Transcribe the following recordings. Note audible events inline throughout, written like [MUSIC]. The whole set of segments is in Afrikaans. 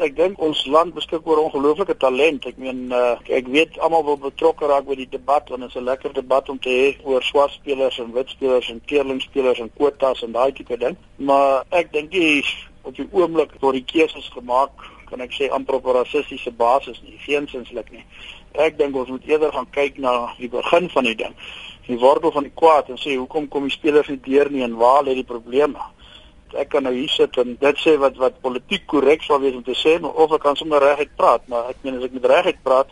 Ek dink ons land beskik oor ongelooflike talent. Ek meen uh, ek weet almal wil betrokke raak by die debat want dit is 'n lekker debat om te hê oor swart spelers en wit spelers en keerlingspelers en kwotas en daai tipe ding. Maar ek dink jy op die oomblik word die keuses gemaak kan ek sê amper op rassistiese basis nie, geensins nie. Ek dink ons moet eerder gaan kyk na die begin van die ding. Die wortel van die kwaad en sê hoekom kom die spelers nie deur nie en waar lê die probleme? Ek kan nou hier sit en dit sê wat wat politiek korrek sou wees om te sê, maar of ek kan sommer reguit praat, maar ek meen as ek met reguit praat,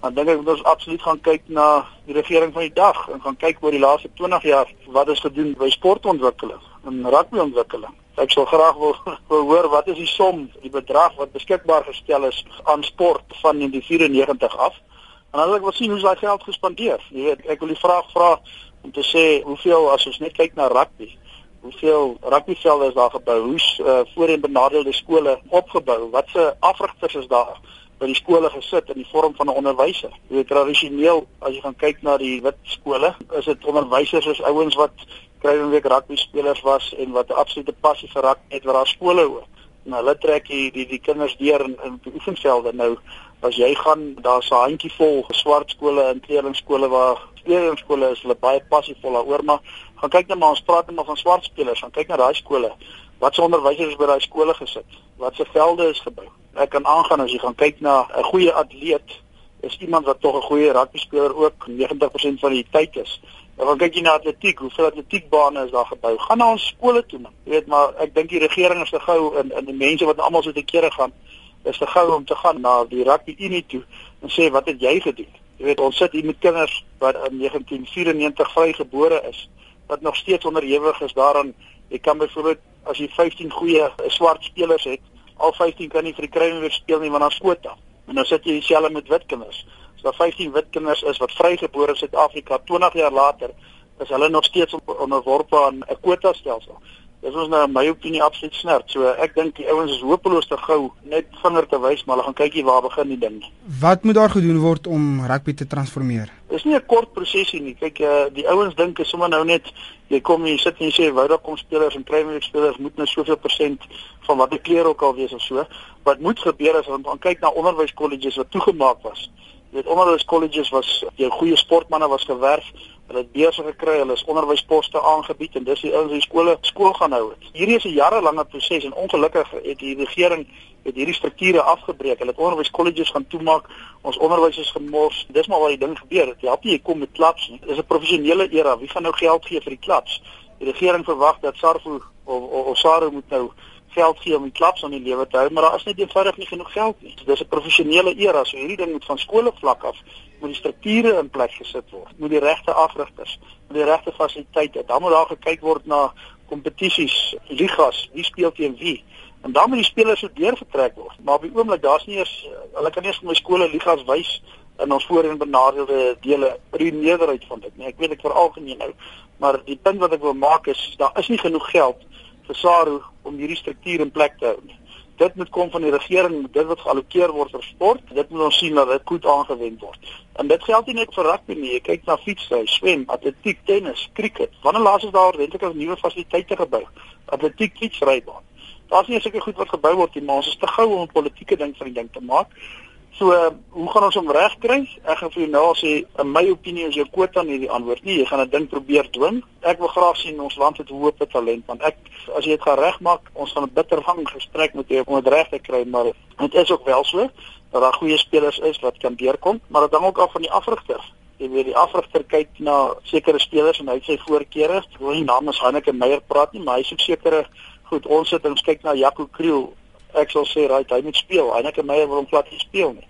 dan dink ek moet ons absoluut gaan kyk na die regering van die dag en gaan kyk oor die laaste 20 jaar wat is gedoen by sportontwikkeling en rugbyontwikkeling. Ek sou graag wil, [LAUGHS] wil hoor wat is die som, die bedrag wat beskikbaar gestel is aan sport van 1994 af. En wil ek wil sien hoe daai geld gespandeer. Jy weet, ek wil die vraag vra om te sê hoeveel as ons net kyk na rugby, hoeveel rugbyvelde is daar gebou? Hoe's uh, voorheen benadeelde skole opgebou? Watse afrigters is daar? by die skole gesit in die vorm van 'n onderwyser. Jy weet tradisioneel as jy gaan kyk na die wit skole, is dit onderwysers is ouens wat Kruiwenweek rugby spelers was en wat 'n absolute passie vir rugby het wat daar skole ook. En hulle trek die die, die kinders deur in in die oefenvelde. Nou as jy gaan daar's 'n handjievol swart skole en kleerlingskole waar kleerlingskole is hulle baie passievol daaroor maar gaan kyk net maar ons praat net maar van swart spelers. Gaan kyk na daai skole. Wat se onderwysers is by daai skole gesit? Wat se velde is gebou? Ek kan aangaan as jy gaan kyk na 'n goeie atleet is iemand wat tog 'n goeie rugby speler ook 90% van die tyd is. En dan kyk jy na atletiek, hoeveel atletiekbane is daar gebou? Gaan na ons skole toe man. Jy weet maar ek dink die regering is te gou en en die mense wat almal so te kere gaan is te gou om te gaan na die rugby unie toe en sê wat het jy gedoen? Jy weet ons sit hier met kinders wat in 1994 vrygebore is wat nog steeds onderhewig is daaraan. Jy kan byvoorbeeld as jy 15 goeie swart spelers het, al 15 kan nie vir die kruiwe weer speel nie want dan skoot dan. En nou sit jy dieselfde met wit kinders. As daar 15 wit kinders is wat vrygebore in Suid-Afrika 20 jaar later, is hulle nog steeds onderworpe aan 'n kwota stelsel. Dis ons nou in my opinie absoluut snert. So ek dink die ouens is hopeloos te gou net vinger te wys, maar hulle gaan kykie waar begin die ding. Wat moet daar gedoen word om rugby te transformeer? Dis nie 'n kort prosesie nie. Kyk, uh, die ouens dink is sommer nou net jy kom jy sit en jy sê wou daar kom spelers en primêre spelers moet nou soveel persent van wat die kleer ook al wees of so. Wat moet gebeur is om kyk na onderwyskolleges wat toegemaak was weet onder hulle colleges was jou goeie sportmense was gewerf hulle het beurse gekry hulle is onderwysposte aangebied en dis die ouens in skole skool gaan hou het. Hierdie is 'n jarelange proses en ongelukkig het die regering het hierdie strukture afgebreek. Hulle het onderwyskolleges gaan toemaak ons onderwys is gemors. Dis maar wat die ding gebeur jy help jy kom met klubs nie. Dis 'n professionele era. Wie gaan nou geld gee vir die klubs die regering verwag dat SARFU of of, of SARU moet nou geld gee om die klubs aan die lewe te hou, maar daar is net eenvoudig nie genoeg geld nie. Dis 'n professionele era, so hierdie ding moet van skole vlak af moet die strukture in plek gesit word. Moet die regte afrigters, moet die regte fasiliteite, dan moet daar gekyk word na kompetisies, ligas, wie speel teen wie. En dan moet die spelers so deurgetrek word. Maar op die oomblik daar's nie eers hulle kan nie eens my skole ligas wys in ons voorheen benadeelde dele die meerderheid van dit nie. Ek weet ek veralgemeen nou, maar die punt wat ek wil maak is daar is nie genoeg geld vir SARU om hierdie struktuur in plek te hou. Dit moet kom van die regering, dit wat geallokeer word vir sport. Dit moet ons sien dat dit goed aangewend word. En dit geld nie net vir rugby nie. Jy kyk na fietsry, swem, atletiek, tennis, cricket. Wanneer laas is daar eintlik nuwe fasiliteite gebou? Atletiek, fietsrybaan. Daar's nie seker goed wat gebou word nie, maar ons is te gou om 'n politieke ding van die ding te maak. So, hoe gaan ons hom regkry? Ek gaan vir jou nou sê, in my opinie is jou kwota nie die antwoord nie. Jy gaan 'n ding probeer dwing. Ek wil graag sien ons land het hoop te talent want ek as jy dit gaan regmaak, ons gaan 'n bittervang gesprek met jou om dit reg te kry, maar dit is ook wel so dat daar goeie spelers is wat kan deurkom, maar dit hang ook af van die afrigter. Jy weet die afrigter kyk na sekere spelers en hy het sy voorkeure. Ek wil nie namens Hanneke Meyer praat nie, maar hy soek sekere goed. Ons sit en kyk na Jaco Kriel ek sal sê right, hy moet speel. Net Meyer wil hom plat speel nie.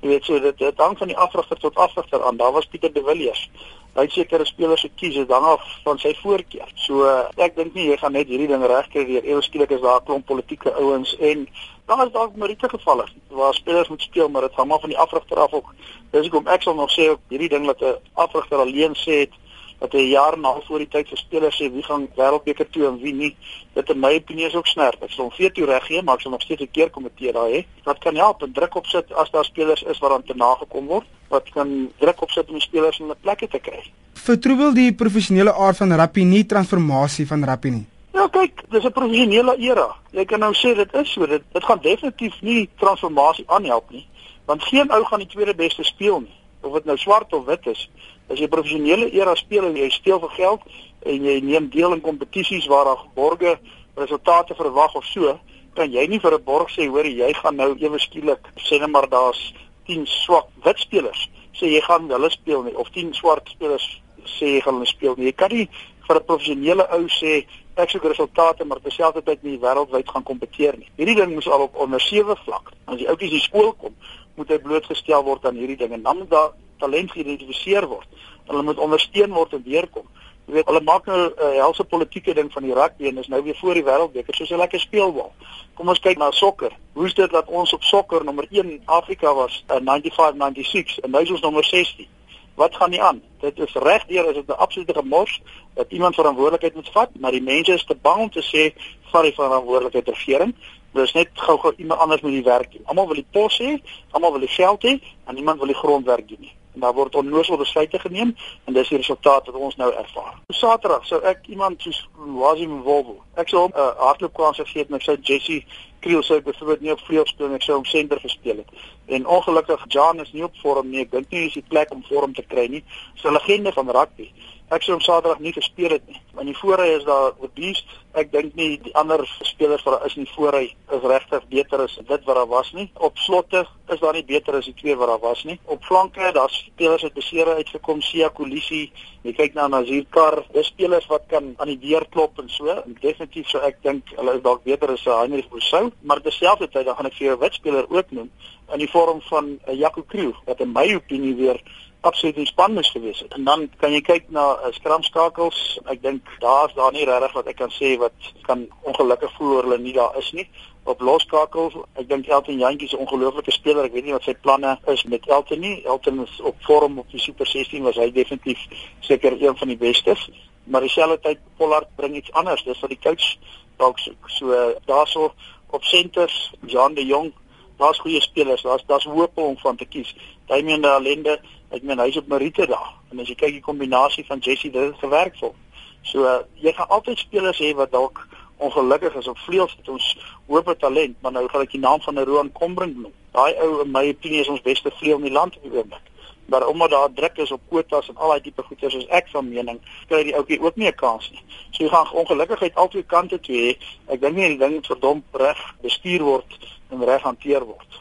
Jy weet so dit dit hang van die afrigter tot afrigter aan. Daar was Pieter de Villiers. Hy het sekere spelers gekies dit hang af van sy voorkeur. So ek dink nie jy gaan net hierdie ding regkry weer. Ewe skielik is daar 'n klomp politieke ouens en daar is dalk Marite gevalle waar spelers moet speel, maar dit hang maar van die afrigter af ook. Dis hoekom ek sal nog sê hierdie ding wat 'n afrigter alleen sê het dat hy jaar na voor die tyd vir spelers sê wie gaan wêreldbeker toe en wie nie. Dit in my opinie is ook snerp. Ek sal hom vir toe reggee, maar ek sal nog steeds 'n keer komitee daai hê. Wat kan help en druk opsit as daar spelers is wat aan te nagekom word? Wat kan druk opsit om die spelers in 'n plekke te kry? Vertroebel die professionele aard van rugby nie transformasie van rugby nie. Ja, kyk, dis 'n professionele era. Jy kan nou sê dit is so, dit dit gaan definitief nie transformasie aanhelp nie, want geen ou gaan die tweede beste speel nie, of dit nou swart of wit is. As jy professionele era speel en jy steel vir geld en jy neem deel in kompetisies waar daar geborge resultate verwag of so, kan jy nie vir 'n borg sê hoor jy gaan nou ewe skielik sê net maar daar's 10 swak wit spelers sê jy gaan hulle speel nie of 10 swart spelers sê jy gaan hulle speel nie. Jy kan nie vir 'n professionele ou sê ek soek resultate maar terselfdertyd nie wêreldwyd gaan kompeteer nie. Hierdie ding moes al op onder 7 vlak. As die ouetjies in skool kom, moet hy blootgestel word aan hierdie dinge. Dan moet daar talent geïdentifiseer word. Hulle moet ondersteun word en deurkom. Jy weet, hulle maak nou 'n uh, helse politieke ding van die rugby en is nou weer voor die wêreldbeker soos 'n lekker speelbal. Kom ons kyk na sokker. Hoe is dit dat ons op sokker nommer 1 Afrika was in uh, 95-96 en nou is ons nommer 16? Wat gaan nie aan? Dit is regdeur is dit 'n absolute gemors dat iemand verantwoordelikheid moet vat, maar die mense is te bang om te sê vat die verantwoordelikheid regering. Dis net gou-gou iemand anders moet die werk doen. Almal wil die pos hê, almal wil die geld hê en niemand wil die grondwerk doen nie en daar word onnoosel besluite geneem en dis die resultaat wat ons nou ervaar. Saterdag sou ek iemand soos Wasim Volvo, ek sou 'n uh, hardloopkans gegee het met sy Jesse Kriel sou byvoorbeeld nie op vleuel speel nie, ek sou hom senter gespeel het. En ongelukkig Jan is nie op vorm nie. Ek dink nie hy is die plek om vorm te kry nie. Dis 'n legende van rugby ek sou hom Saterdag nie gespeel het nie. In die voorry is daar the beast. Ek dink nie die ander spelers wat daar is in die voorry is regtig beter as dit wat daar was nie. Op slotte is daar nie beter as die twee wat daar was nie. Op flanke, daar's spelers wat besere uitgekom, Sia Kolisi. Jy kyk na Nazir Kar, dis spelers wat kan aan die deur klop en so. En definitief sou ek dink hulle is dalk beter as Heinrich Boussou, maar terselfdertyd dan gaan ek vir jou 'n wit speler ook noem in die vorm van uh, Jaco Kriel wat in my opinie weer absoluut nie span moes gewees het. En dan kan jy kyk na uh, skramskakels. Ek dink daar's daar nie regtig wat ek kan sê wat kan ongelukkig voel oor hulle nie daar is nie. Op loskakels, ek dink Elton Jantjie is 'n ongelooflike speler. Ek weet nie wat sy planne is met Elton nie. Elton is op vorm op die Super 16 was hy definitief seker een van die bestes. Maar dieselfde tyd Pollard bring iets anders. Dis wat die coach dalk soek. So uh, daarso op senters Jan de Jong daar's goeie spelers, daar's daar's hoop om van te kies. Damien Allende, ek meen hy's op Marite daar. En as jy kyk die kombinasie van Jesse dit het gewerk vir. So uh, jy gaan altyd spelers hê wat dalk ongelukkig is op vleuels het ons hoop talent, maar nou gaan ek die naam van Roan Kombrink noem. Daai ou in my opinie is ons beste vleuel in die land op die oomblik. Maar omdat daar druk is op kwotas en al daai tipe goeders soos ek van mening, kry die ouetjie ook nie 'n kans nie. So jy gaan ongelukkigheid albei kante toe hê. Ek dink nie die ding verdomp reg bestuur word en reg hanteer word.